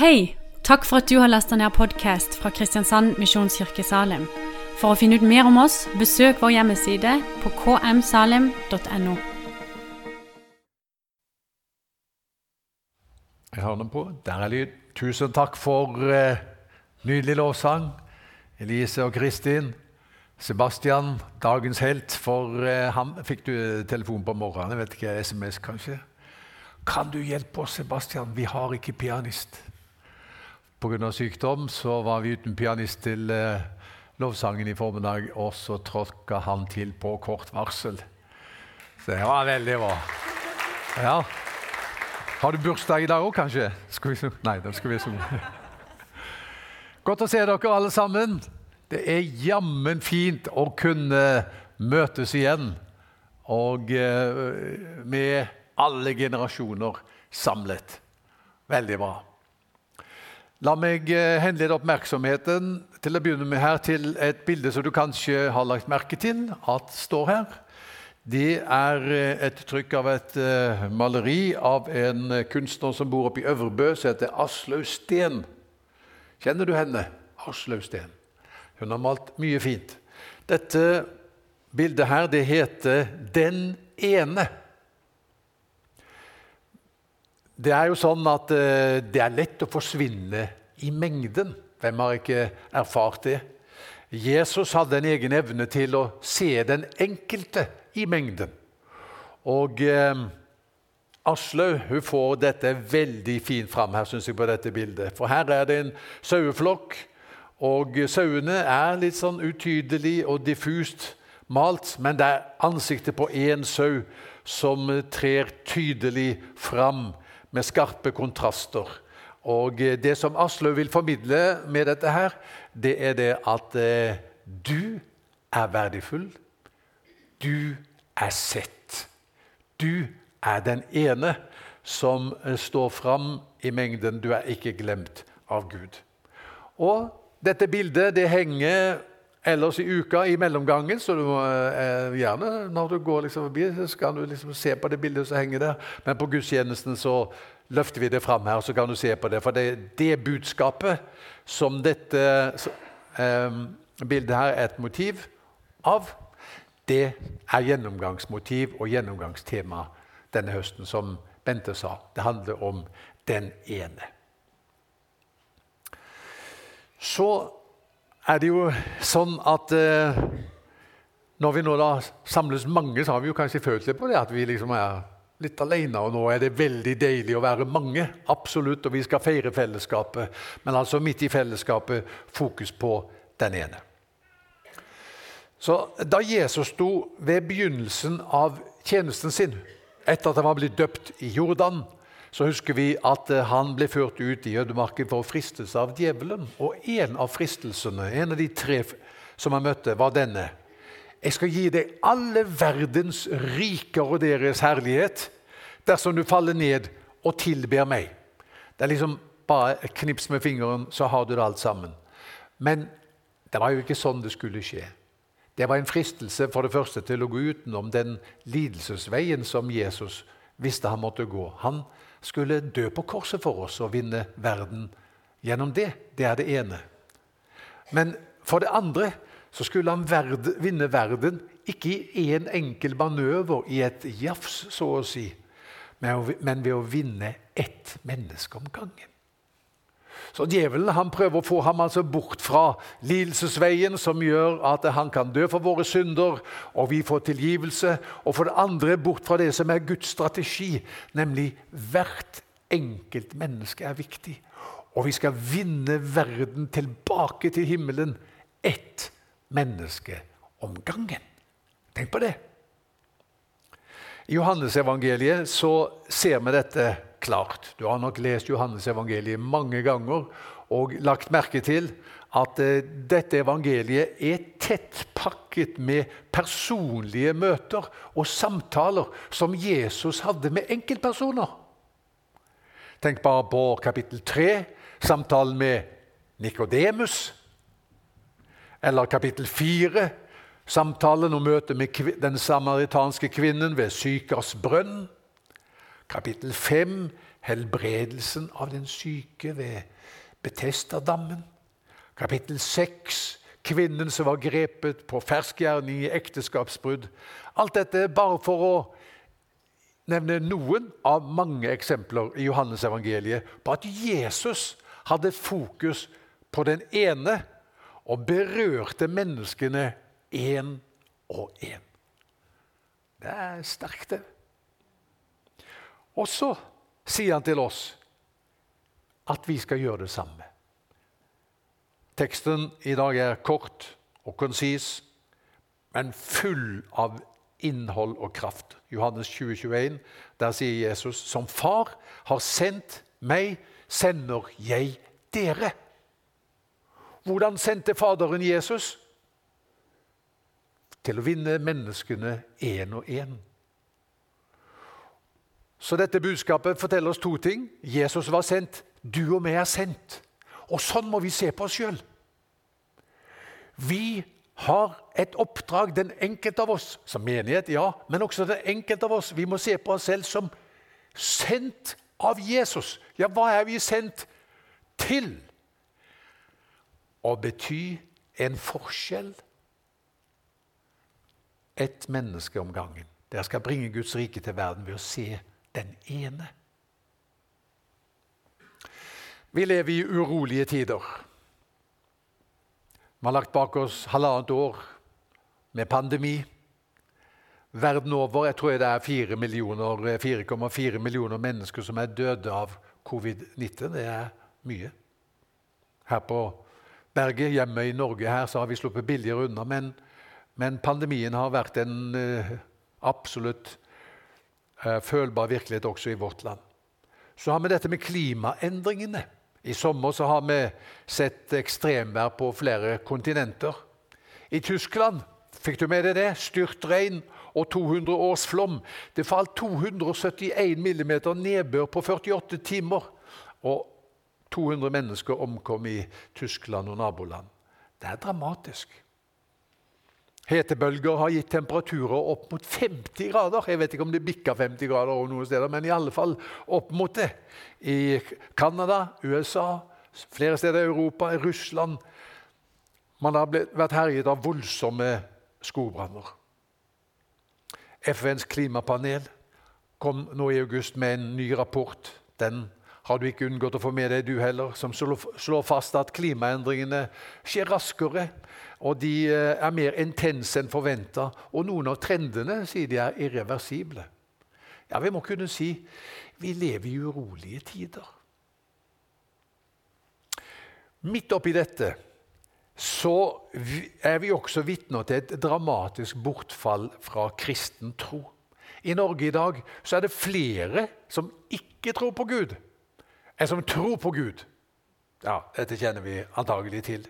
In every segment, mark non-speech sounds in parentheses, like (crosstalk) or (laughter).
Hei! Takk for at du har lasta ned podkast fra Kristiansand Misjonskirke Salim. For å finne ut mer om oss, besøk vår hjemmeside på kmsalim.no. Jeg har den på. Der er lyd. Tusen takk for eh, nydelig lovsang. Elise og Kristin. Sebastian, dagens helt. For eh, han fikk du telefon på morgenen. Jeg vet ikke, SMS kanskje? Kan du hjelpe oss, Sebastian? Vi har ikke pianist. Pga. sykdom så var vi uten pianist til eh, lovsangen i formiddag, og så tråkka han til på kort varsel. Så det var veldig bra. Ja. Har du bursdag i dag òg, kanskje? Skal vi Nei, da skal vi synge. Godt å se dere alle sammen. Det er jammen fint å kunne møtes igjen. Og eh, med alle generasjoner samlet. Veldig bra. La meg eh, henlede oppmerksomheten til å begynne med her til et bilde som du kanskje har lagt merke til at står her. Det er eh, et trykk av et uh, maleri av en kunstner som bor oppe i Øvrebø, som heter Aslaug Steen. Kjenner du henne? Aslaug Steen. Hun har malt mye fint. Dette bildet her, det heter 'Den ene'. Det er jo sånn at uh, det er lett å forsvinne i mengden. Hvem har ikke erfart det? Jesus hadde en egen evne til å se den enkelte i mengden. Og eh, Aslaug hun får dette veldig fint fram her, synes jeg, på dette bildet. For her er det en saueflokk, og sauene er litt sånn utydelig og diffust malt, men det er ansiktet på én sau som trer tydelig fram med skarpe kontraster. Og eh, Det som Aslaug vil formidle med dette, her, det er det at eh, du er verdifull. Du er sett. Du er den ene som eh, står fram i mengden. Du er ikke glemt av Gud. Og dette bildet det henger ellers i uka i mellomgangen, så du må eh, gjerne når du går liksom forbi, så skal du liksom se på det bildet som henger der. Men på gudstjenesten så løfter vi det fram her, så kan du se på det. For det er det budskapet som dette eh, bildet her er et motiv av, det er gjennomgangsmotiv og gjennomgangstema denne høsten, som Bente sa. Det handler om den ene. Så er det jo sånn at eh, når vi nå da samles mange, så har vi jo kanskje følt litt på det at vi liksom er litt alene. Og nå er det veldig deilig å være mange, absolutt, og vi skal feire fellesskapet. Men altså midt i fellesskapet fokus på den ene. Så Da Jesus sto ved begynnelsen av tjenesten sin, etter at han var blitt døpt i Jordan, så husker vi at eh, han ble ført ut i ødemarken for å fristes av djevelen. Og en av fristelsene, en av de tre som han møtte, var denne. Jeg skal gi deg alle verdens riker og deres herlighet dersom du faller ned og tilber meg. Det er liksom bare knips med fingeren, så har du det alt sammen. Men det var jo ikke sånn det skulle skje. Det var en fristelse for det første til å gå utenom den lidelsesveien som Jesus visste han måtte gå. Han skulle dø på korset for oss og vinne verden gjennom det. Det er det ene. Men for det andre så skulle han verd, vinne verden ikke i én en enkel manøver, i et jafs, så å si, men ved å vinne ett menneske om gangen. Så Djevelen han prøver å få ham altså bort fra lidelsesveien, som gjør at han kan dø for våre synder, og vi får tilgivelse. Og for det andre bort fra det som er Guds strategi, nemlig hvert enkelt menneske er viktig. Og vi skal vinne verden tilbake til himmelen. Ett menneske om gangen. Tenk på det. I Johannesevangeliet så ser vi dette klart. Du har nok lest Johannesevangeliet mange ganger og lagt merke til at eh, dette evangeliet er tett pakket med personlige møter og samtaler som Jesus hadde med enkeltpersoner. Tenk bare på kapittel 3, samtalen med Nikodemus. Eller kapittel 4, samtalen og møtet med den samaritanske kvinnen ved Sykers brønn. Kapittel 5, helbredelsen av den syke ved Betestadammen. Kapittel 6 kvinnen som var grepet på ferskgjerning i ekteskapsbrudd. Alt dette bare for å nevne noen av mange eksempler i Johannes evangeliet på at Jesus hadde fokus på den ene og berørte menneskene én og én. Det er sterkt, det. Og så sier han til oss at vi skal gjøre det samme. Teksten i dag er kort og konsis, men full av innhold og kraft. Johannes 20, 21, der sier Jesus, som far har sendt meg, sender jeg dere. Hvordan sendte Faderen Jesus? Til å vinne menneskene én og én. Så dette budskapet forteller oss to ting. Jesus var sendt, du og vi er sendt. Og sånn må vi se på oss sjøl. Vi har et oppdrag, den enkelte av oss, som menighet, ja, men også den enkelte av oss. Vi må se på oss selv som sendt av Jesus. Ja, hva er vi sendt til? Å bety en forskjell. Et menneske om gangen. Dere skal bringe Guds rike til verden ved å se den ene. Vi lever i urolige tider. Vi har lagt bak oss halvannet år med pandemi. Verden over jeg tror det er 4,4 millioner, millioner mennesker som er døde av covid-19. Det er mye. Her på berget, hjemme i Norge, her, så har vi sluppet billigere unna. Men, men pandemien har vært en uh, absolutt uh, følbar virkelighet også i vårt land. Så har vi dette med klimaendringene. I sommer så har vi sett ekstremvær på flere kontinenter. I Tyskland fikk du med deg det? Styrtregn og 200 års flom. Det falt 271 millimeter nedbør på 48 timer. Og 200 mennesker omkom i Tyskland og naboland. Det er dramatisk. Hetebølger har gitt temperaturer opp mot 50 grader. Jeg vet ikke om det bikka 50 grader noen steder, men i alle fall opp mot det. I Canada, USA, flere steder i Europa, i Russland. Man har vært herjet av voldsomme skogbranner. FNs klimapanel kom nå i august med en ny rapport. Den har du ikke unngått å få med deg, du heller, som slår fast at klimaendringene skjer raskere, og de eh, er mer intense enn forventa. Og noen av trendene sier de er irreversible. Ja, vi må kunne si vi lever i urolige tider. Midt oppi dette så er vi også vitner til et dramatisk bortfall fra kristen tro. I Norge i dag så er det flere som ikke tror på Gud, en som tror på Gud. Ja, Dette kjenner vi antagelig til.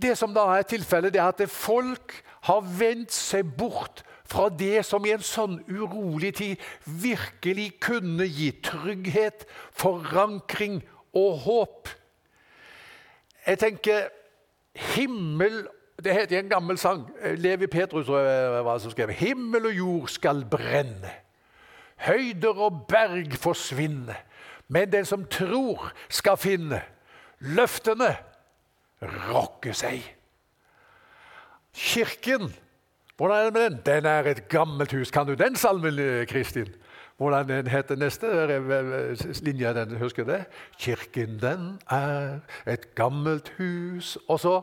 Det som da er tilfellet, er at folk har vendt seg bort fra det som i en sånn urolig tid virkelig kunne gi trygghet, forankring og håp. Jeg tenker himmel Det heter i en gammel sang Levi Petrus var som skrev Himmel og jord skal brenne. Høyder og berg forsvinne. Men den som tror, skal finne. Løftene rokker seg. Kirken, hvordan er det med den? Den er et gammelt hus. Kan du den salmen, Kristin? Hvordan den heter neste linje? Den, husker du det? Kirken, den er et gammelt hus. Og så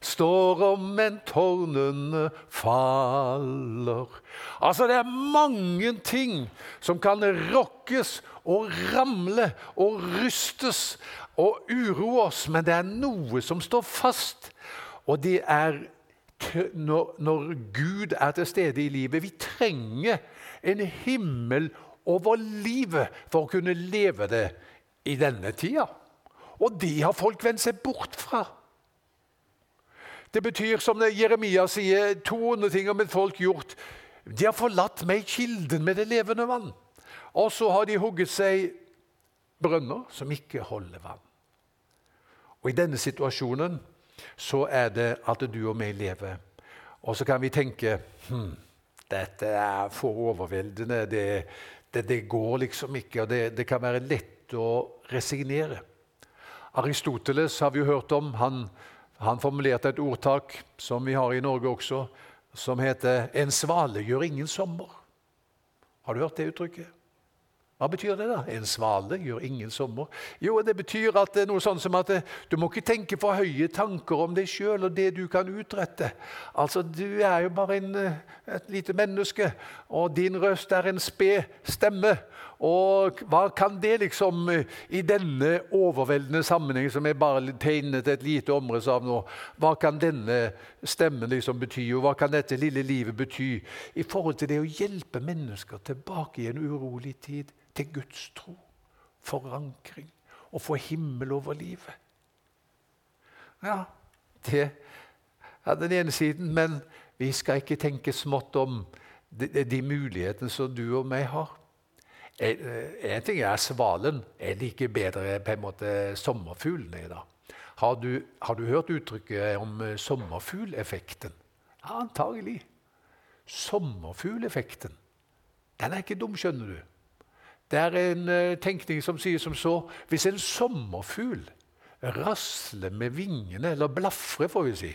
står om en tårnene faller. Altså, det er mange ting som kan rokkes og ramle og rystes og uroe oss, men det er noe som står fast, og det er når, når Gud er til stede i livet. Vi trenger en himmel over livet for å kunne leve det i denne tida. Og det har folk vendt seg bort fra. Det betyr, som Jeremia sier, 200 ting om et folk gjort. De har forlatt meg kilden med det levende vann. Og så har de hugget seg brønner som ikke holder vann. Og I denne situasjonen så er det at du og meg lever. Og så kan vi tenke hm, dette er for overveldende. Det, det, det går liksom ikke, og det, det, kan være lett å resignere. Aristoteles har vi jo hørt om. Han, han formulerte et ordtak som vi har i Norge også, som heter 'En svale gjør ingen sommer'. Har du hørt det uttrykket? Hva betyr det? da? En svale gjør ingen sommer. Jo, Det betyr at det er noe sånn som at eh, du må ikke tenke for høye tanker om deg sjøl og det du kan utrette. Altså, Du er jo bare en, eh, et lite menneske, og din røst er en sped stemme. Og hva kan det liksom eh, i denne overveldende sammenheng, som jeg bare tegnet et lite omriss av nå, hva kan denne stemmen liksom bety, og hva kan dette lille livet bety i forhold til det å hjelpe mennesker tilbake i en urolig tid? til Guds tro, forankring og få himmel over livet. Ja, det er den ene siden, men vi skal ikke tenke smått om de, de mulighetene som du og meg har. En, en ting er svalen. Jeg liker bedre på en måte sommerfuglene. da. Har du, har du hørt uttrykket om eh, sommerfugleffekten? Ja, antagelig. Sommerfugleffekten. Den er ikke dum, skjønner du. Det er en uh, tenkning som sier som så Hvis en sommerfugl rasler med vingene, eller blafrer, får vi si,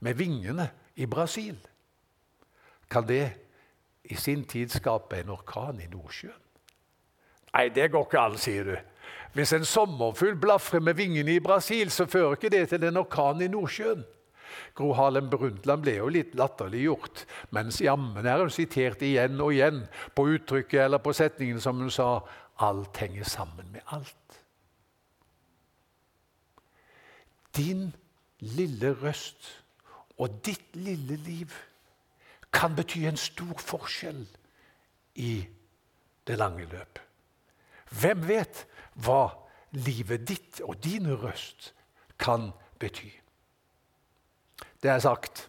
med vingene i Brasil, kan det i sin tid skape en orkan i Nordsjøen? Nei, det går ikke an, sier du. Hvis en sommerfugl blafrer med vingene i Brasil, så fører ikke det til en orkan i Nordsjøen. Gro Harlem Brundtland ble jo litt latterliggjort, mens jammen er hun sitert igjen og igjen på uttrykket eller på setningen som hun sa alt henger sammen med alt. Din lille røst og ditt lille liv kan bety en stor forskjell i det lange løp. Hvem vet hva livet ditt og din røst kan bety? Det er sagt.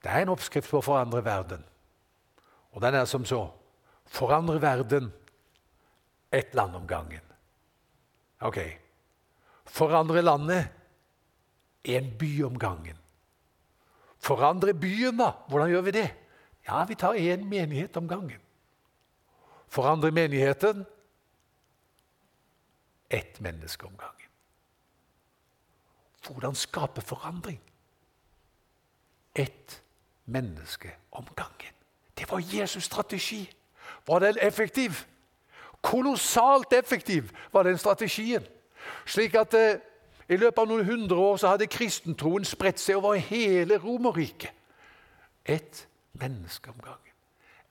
Det er en oppskrift på å forandre verden. Og den er som så forandre verden ett land om gangen. Ok. Forandre landet en by om gangen. Forandre byen, da. Hvordan gjør vi det? Ja, vi tar én menighet om gangen. Forandre menigheten ett menneske om gangen. Hvordan skape forandring? ett menneske om gangen. Det var Jesus' strategi. Var den effektiv? Kolossalt effektiv var den strategien. Slik at eh, i løpet av noen hundre år så hadde kristentroen spredt seg over hele Romerriket. Ett menneske om gangen.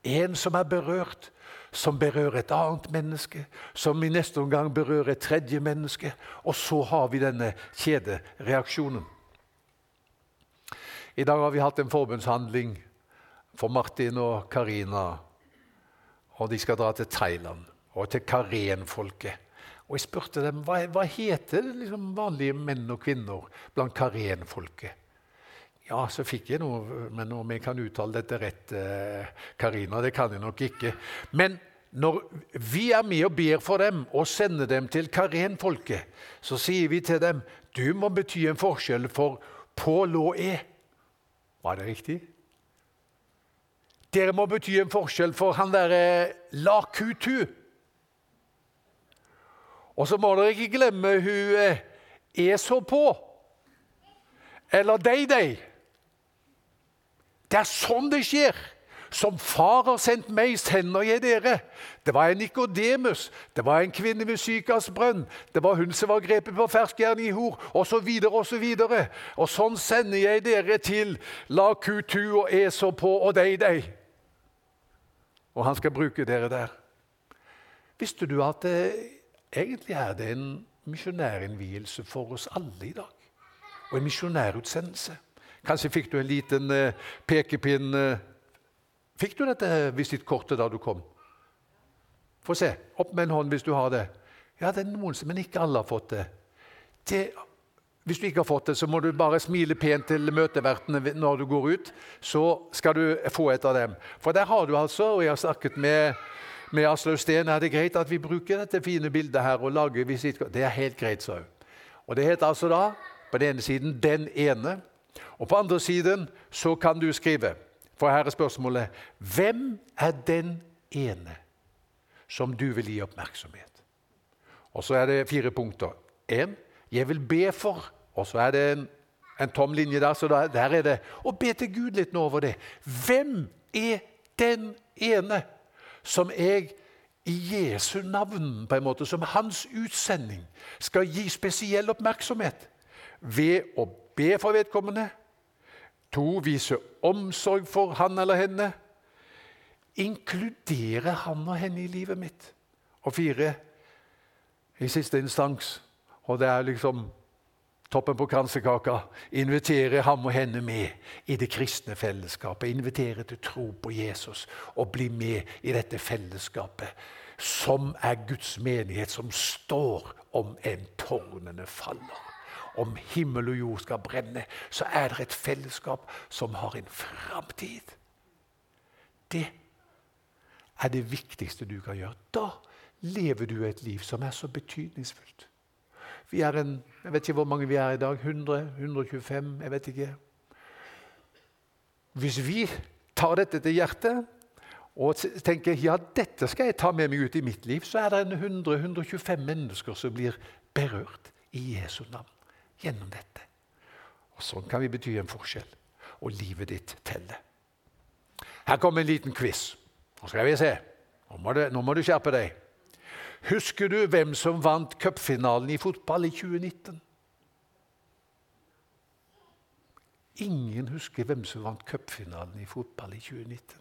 En som er berørt, som berører et annet menneske, som i neste omgang berører et tredje menneske. Og så har vi denne kjedereaksjonen. I dag har vi hatt en forbundshandling for Martin og Karina. Og de skal dra til Thailand og til Karen-folket. Og Jeg spurte dem hva, hva heter liksom vanlige menn og kvinner blant Karen-folket. Ja, så fikk jeg noe, men om jeg kan uttale dette rett, eh, Karina, det kan jeg nok ikke. Men når vi er med og ber for dem og sender dem til Karen-folket, så sier vi til dem du må bety en forskjell for på lå E. Var det riktig? Dere må bety en forskjell for han derre Lakutu. Og så må dere ikke glemme hun eh, er så på. Eller dei-dei. Det er sånn det skjer. Som far har sendt meg, sender jeg dere. Det var en Nikodemus, det var en kvinne ved Sykas brønn, det var hun som var grepet på ferskgjerning i hor, osv., osv. Og, og sånn sender jeg dere til La Kutu og Esau på og deg, deg. Og han skal bruke dere der. Visste du at det, egentlig er det en misjonærinnvielse for oss alle i dag? Og en misjonærutsendelse. Kanskje fikk du en liten uh, pekepinn uh, Fikk du dette visittkortet da du kom? Få se. Opp med en hånd hvis du har det. Ja, det er noen, men ikke alle har fått det. det. Hvis du ikke har fått det, så må du bare smile pent til møtevertene når du går ut. Så skal du få et av dem. For der har du altså, og jeg har snakket med, med Aslaug Steen, er det greit at vi bruker dette fine bildet her og lager visittkort? Det er helt greit, sa hun. Og det heter altså da på den ene siden 'den ene', og på andre siden så kan du skrive for her er spørsmålet hvem er den ene? som du vil gi oppmerksomhet. Og så er det fire punkter. En, jeg vil be for. Og så er det en, en tom linje der, så der, der er det å be til Gud litt nå over det. Hvem er den ene som jeg i Jesu navn, på en måte, som hans utsending, skal gi spesiell oppmerksomhet ved å be for vedkommende. To, vise omsorg for han eller henne. Inkludere han og henne i livet mitt. Og fire, i siste instans, og det er liksom toppen på kransekaka, invitere ham og henne med i det kristne fellesskapet. Invitere til tro på Jesus og bli med i dette fellesskapet, som er Guds menighet, som står om en tårnene faller. Om himmel og jord skal brenne, så er det et fellesskap som har en framtid. Det er det viktigste du kan gjøre. Da lever du et liv som er så betydningsfullt. Vi er en, Jeg vet ikke hvor mange vi er i dag. 100? 125? Jeg vet ikke. Hvis vi tar dette til hjertet og tenker ja, dette skal jeg ta med meg ut i mitt liv, så er det 100-125 mennesker som blir berørt i Jesu navn gjennom dette. Og Sånn kan vi bety en forskjell. Og livet ditt teller. Her kommer en liten quiz. Nå skal vi se. Nå må, du, nå må du skjerpe deg. Husker du hvem som vant cupfinalen i fotball i 2019? Ingen husker hvem som vant cupfinalen i fotball i 2019.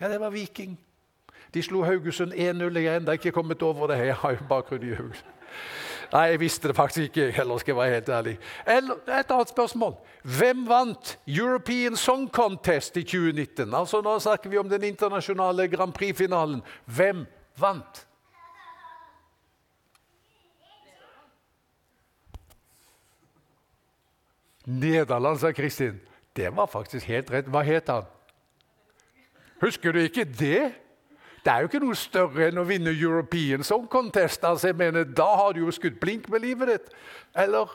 Ja, det var Viking. De slo Haugesund 1-0. Jeg har ennå ikke kommet over det. Jeg har jo bakgrunn i Haugesund. Nei, jeg visste det faktisk ikke heller, skal jeg være helt ærlig. Eller, et annet spørsmål. Hvem vant European Song Contest i 2019? Altså Nå snakker vi om den internasjonale Grand Prix-finalen. Hvem vant? Nederland, sa Kristin. Det var faktisk helt rett. Hva het han? Husker du ikke det? Det er jo ikke noe større enn å vinne European Song Contest. Altså, jeg mener, Da har du jo skutt blink med livet ditt. Eller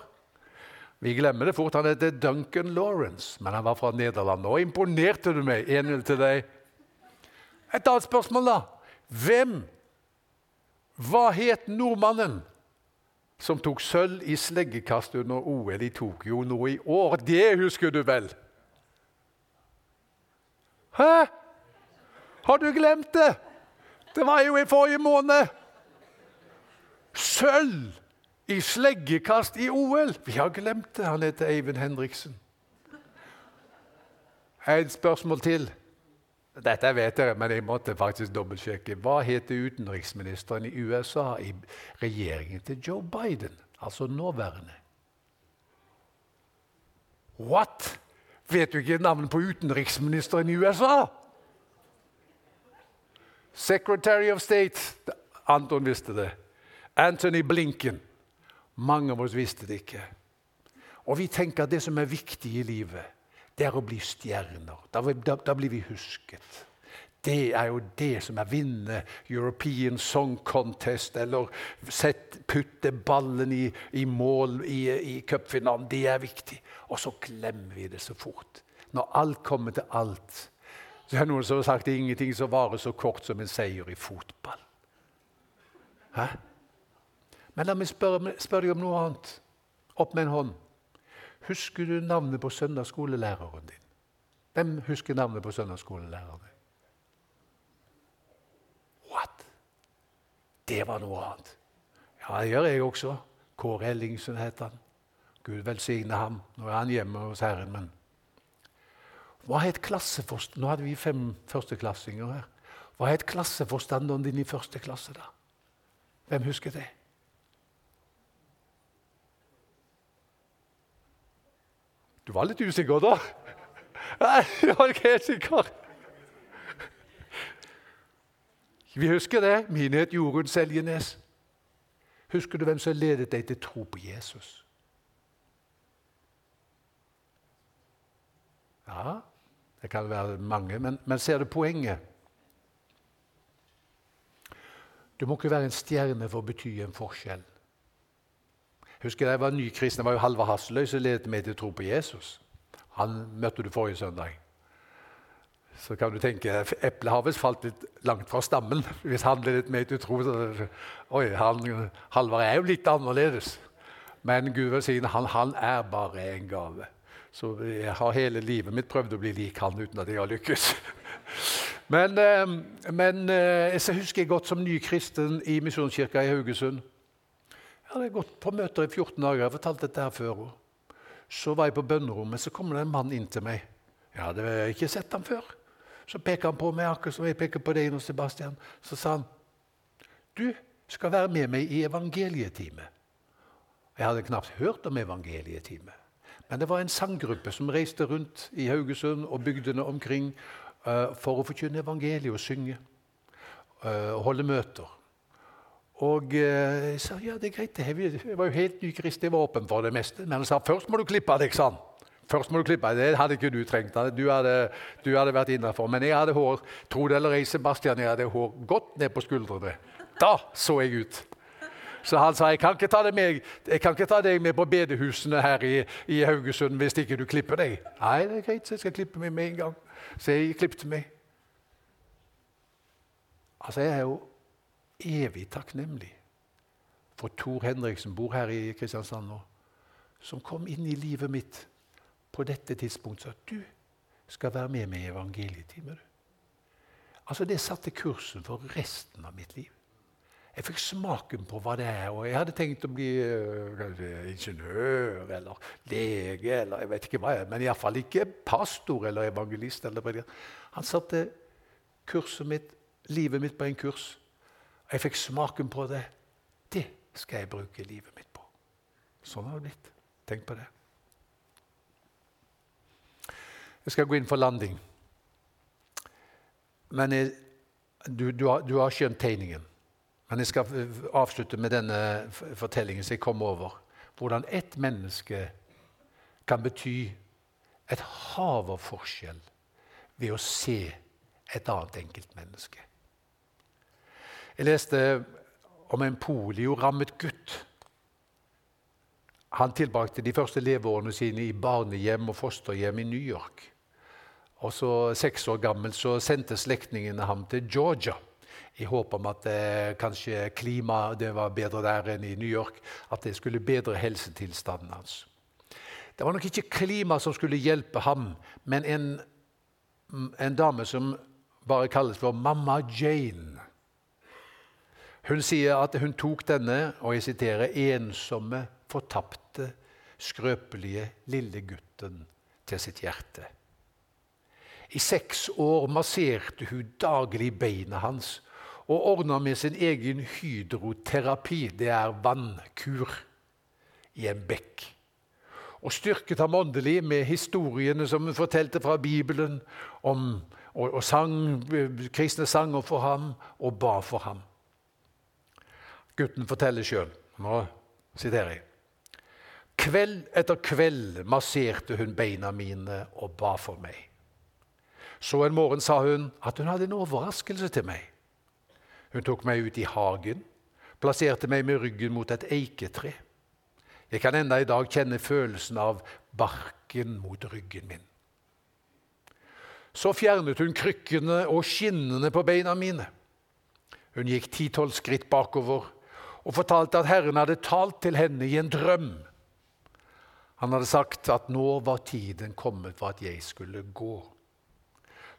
Vi glemmer det fort. Han heter Duncan Lawrence, men han var fra Nederland. Nå imponerte du meg. 1-0 til deg. Et annet spørsmål, da. Hvem Hva het nordmannen som tok sølv i sleggekast under OL i Tokyo nå i år? Det husker du vel? Hæ? Har du glemt det? Det var jo i forrige måned! Sølv i sleggekast i OL! Vi har glemt det. Han heter Eivind Henriksen. Et spørsmål til. Dette vet dere, men jeg måtte faktisk dobbeltsjekke. Hva heter utenriksministeren i USA i regjeringen til Joe Biden? Altså nåværende. What? Vet du ikke navnet på utenriksministeren i USA? Secretary of State Anton visste det. Anthony Blinken. Mange av oss visste det ikke. Og vi tenker at det som er viktig i livet, det er å bli stjerner. Da, da, da blir vi husket. Det er jo det som er vinne European Song Contest eller sett, putte ballen i, i mål i, i cupfinalen. Det er viktig. Og så glemmer vi det så fort. Når alt kommer til alt, så er det noen som har sagt det er ingenting som varer så kort som en seier i fotball. Hæ? Men la meg spørre, spørre deg om noe annet. Opp med en hånd. Husker du navnet på søndagsskolelæreren din? Hvem husker navnet på søndagsskolelæreren din? What? Det var noe annet. Ja, det gjør jeg også. Kåre Ellingsen het han. Gud velsigne ham. Nå er han hjemme hos Herren, men hva het klasseforstand... Nå hadde vi fem førsteklassinger her. Hva het klasseforstanderen din i første klasse, da? Hvem husker det? Du var litt usikker da? Nei, jeg var ikke helt sikker. Vi husker det. Min het Jorunn Seljenes. Husker du hvem som ledet deg til tro på Jesus? Ja, det kan være mange, men, men ser du poenget? Du må ikke være en stjerne for å bety en forskjell. Husker jeg var nykristen, jeg var jo Halvard Hasseløy som ledet meg til å tro på Jesus. Han møtte du forrige søndag. så kan du tenke visst falt litt langt fra stammen. Hvis han ble litt mer til tro, så Oi, han, Halvard er jo litt annerledes. Men Gud velsigne han, han er bare en gave. Så jeg har hele livet mitt prøvd å bli lik han uten at jeg har lykkes. (laughs) Men, eh, men eh, jeg husker jeg godt som ny kristen i Misjonskirka i Haugesund. Jeg hadde gått på møter i 14 dager. Jeg har fortalt dette her før. Så var jeg på bønnerommet, så kommer det en mann inn til meg. Jeg hadde ikke sett ham før. Så peker han på meg, akkurat som jeg peker på deg nå, Sebastian. Så sa han, 'Du skal være med meg i evangelietime.' Jeg hadde knapt hørt om evangelietime. Men det var en sanggruppe som reiste rundt i Haugesund og bygdene omkring uh, for å forkynne evangeliet og synge. Uh, og holde møter. Og uh, jeg sa ja, det er greit. Jeg var jo helt ny kristen, jeg var åpen for det meste. Men han sa først må du klippe deg, sa han. Først må du klippe deg. Det hadde ikke du trengt. Du hadde, du hadde vært innafor. Men jeg hadde hår tro det eller ei, Sebastian, jeg hadde hår godt ned på skuldrene. Da så jeg ut. Så han sa jeg kan ikke ta deg med, ta deg med på bedehusene her i, i Haugesund hvis ikke du klipper deg. Nei, det er greit, så jeg skal klippe meg med en gang. Så jeg klippet meg. Altså, jeg er jo evig takknemlig for Tor Henriksen, bor her i Kristiansand nå, som kom inn i livet mitt på dette tidspunktet at du skal være med meg i evangelietime. Altså, det satte kursen for resten av mitt liv. Jeg fikk smaken på hva det er. og Jeg hadde tenkt å bli uh, ingeniør eller lege eller jeg vet ikke hva, jeg, men iallfall ikke pastor eller evangelist. Eller Han satte kurset mitt, livet mitt på en kurs. og Jeg fikk smaken på det. Det skal jeg bruke livet mitt på. Sånn har det blitt. Tenk på det. Jeg skal gå inn for landing. Men jeg, du, du, har, du har skjønt tegningen. Men jeg skal avslutte med denne fortellingen som jeg kom over. Hvordan ett menneske kan bety et hav av forskjell ved å se et annet enkeltmenneske. Jeg leste om en poliorammet gutt. Han tilbrakte de første leveårene sine i barnehjem og fosterhjem i New York. Og så Seks år gammel så sendte slektningene ham til Georgia i håp om at eh, kanskje klimaet var bedre der enn i New York. At det skulle bedre helsetilstanden hans. Det var nok ikke klima som skulle hjelpe ham, men en, en dame som bare kalles for Mamma Jane. Hun sier at hun tok denne og jeg siterer, ensomme, fortapte, skrøpelige lille gutten til sitt hjerte. I seks år masserte hun daglig beina hans og ordna med sin egen hydroterapi. Det er vannkur i en bekk. Og styrket ham åndelig med historiene som hun fortalte fra Bibelen, om, og, og sang kristne sanger for ham og ba for ham. Gutten forteller sjøl. Nå siterer jeg. Kveld etter kveld masserte hun beina mine og ba for meg. Så en morgen sa hun at hun hadde en overraskelse til meg. Hun tok meg ut i hagen, plasserte meg med ryggen mot et eiketre. Jeg kan enda i dag kjenne følelsen av barken mot ryggen min. Så fjernet hun krykkene og skinnene på beina mine. Hun gikk ti-tolv skritt bakover og fortalte at Herren hadde talt til henne i en drøm. Han hadde sagt at nå var tiden kommet for at jeg skulle gå.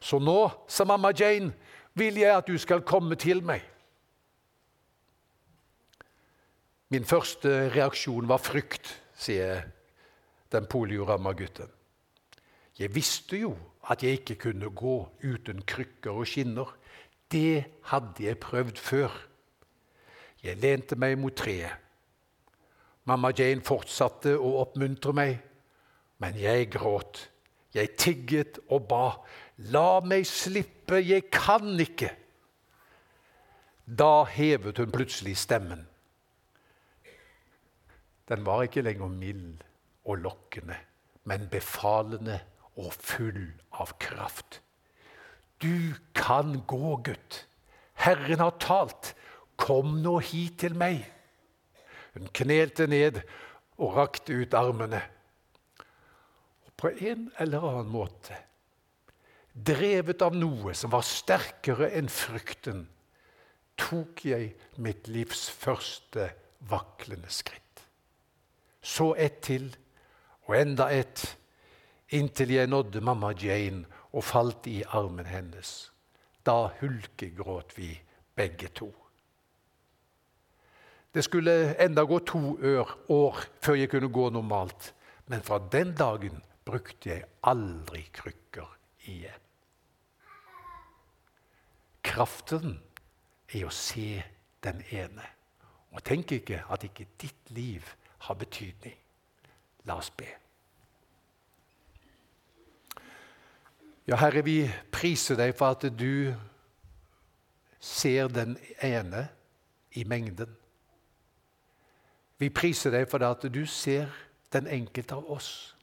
Så nå, sa mamma Jane, vil jeg at du skal komme til meg. Min første reaksjon var frykt, sier den polioramma gutten. Jeg visste jo at jeg ikke kunne gå uten krykker og skinner. Det hadde jeg prøvd før. Jeg lente meg mot treet. Mamma Jane fortsatte å oppmuntre meg, men jeg gråt. Jeg tigget og ba. La meg slippe, jeg kan ikke. Da hevet hun plutselig stemmen. Den var ikke lenger mild og lokkende, men befalende og full av kraft. Du kan gå, gutt. Herren har talt. Kom nå hit til meg. Hun knelte ned og rakte ut armene. Og på en eller annen måte drevet av noe som var sterkere enn frykten, tok jeg mitt livs første vaklende skritt. Så ett til, og enda ett, inntil jeg nådde mamma Jane og falt i armen hennes. Da hulkegråt vi begge to. Det skulle enda gå to år før jeg kunne gå normalt, men fra den dagen brukte jeg aldri krykker igjen. Kraften er å se den ene. Og tenk ikke at ikke ditt liv har betydning. La oss be. Ja, Herre, vi priser deg for at du ser den ene i mengden. Vi priser deg for at du ser den enkelte av oss.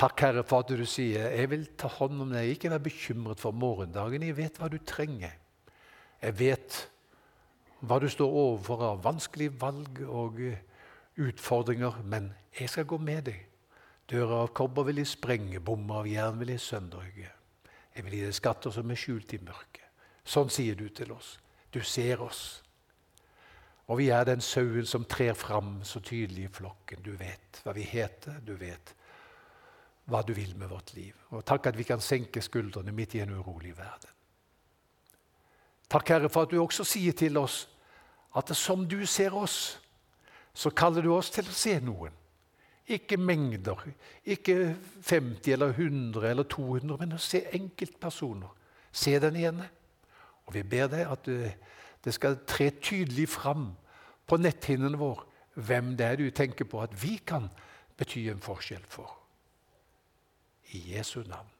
Takk, Herre, for at du sier jeg vil ta hånd om deg. Ikke vær bekymret for morgendagen. Jeg vet hva du trenger. Jeg vet hva du står overfor av vanskelige valg og eh, utfordringer, men jeg skal gå med deg. Døra av kobber vil jeg sprenge, bommer av jern vil jeg sønderhugge. Jeg vil gi deg skatter som er skjult i mørket. Sånn sier du til oss. Du ser oss. Og vi er den sauen som trer fram så tydelig i flokken. Du vet hva vi heter, du vet hva du vil med vårt liv. Og takk at vi kan senke skuldrene midt i en urolig verden. Takk, Herre, for at du også sier til oss at som du ser oss, så kaller du oss til å se noen. Ikke mengder, ikke 50 eller 100 eller 200, men å se enkeltpersoner. Se den ene. Og vi ber deg at det skal tre tydelig fram på netthinnen vår hvem det er du tenker på at vi kan bety en forskjell for. I Jesu navn.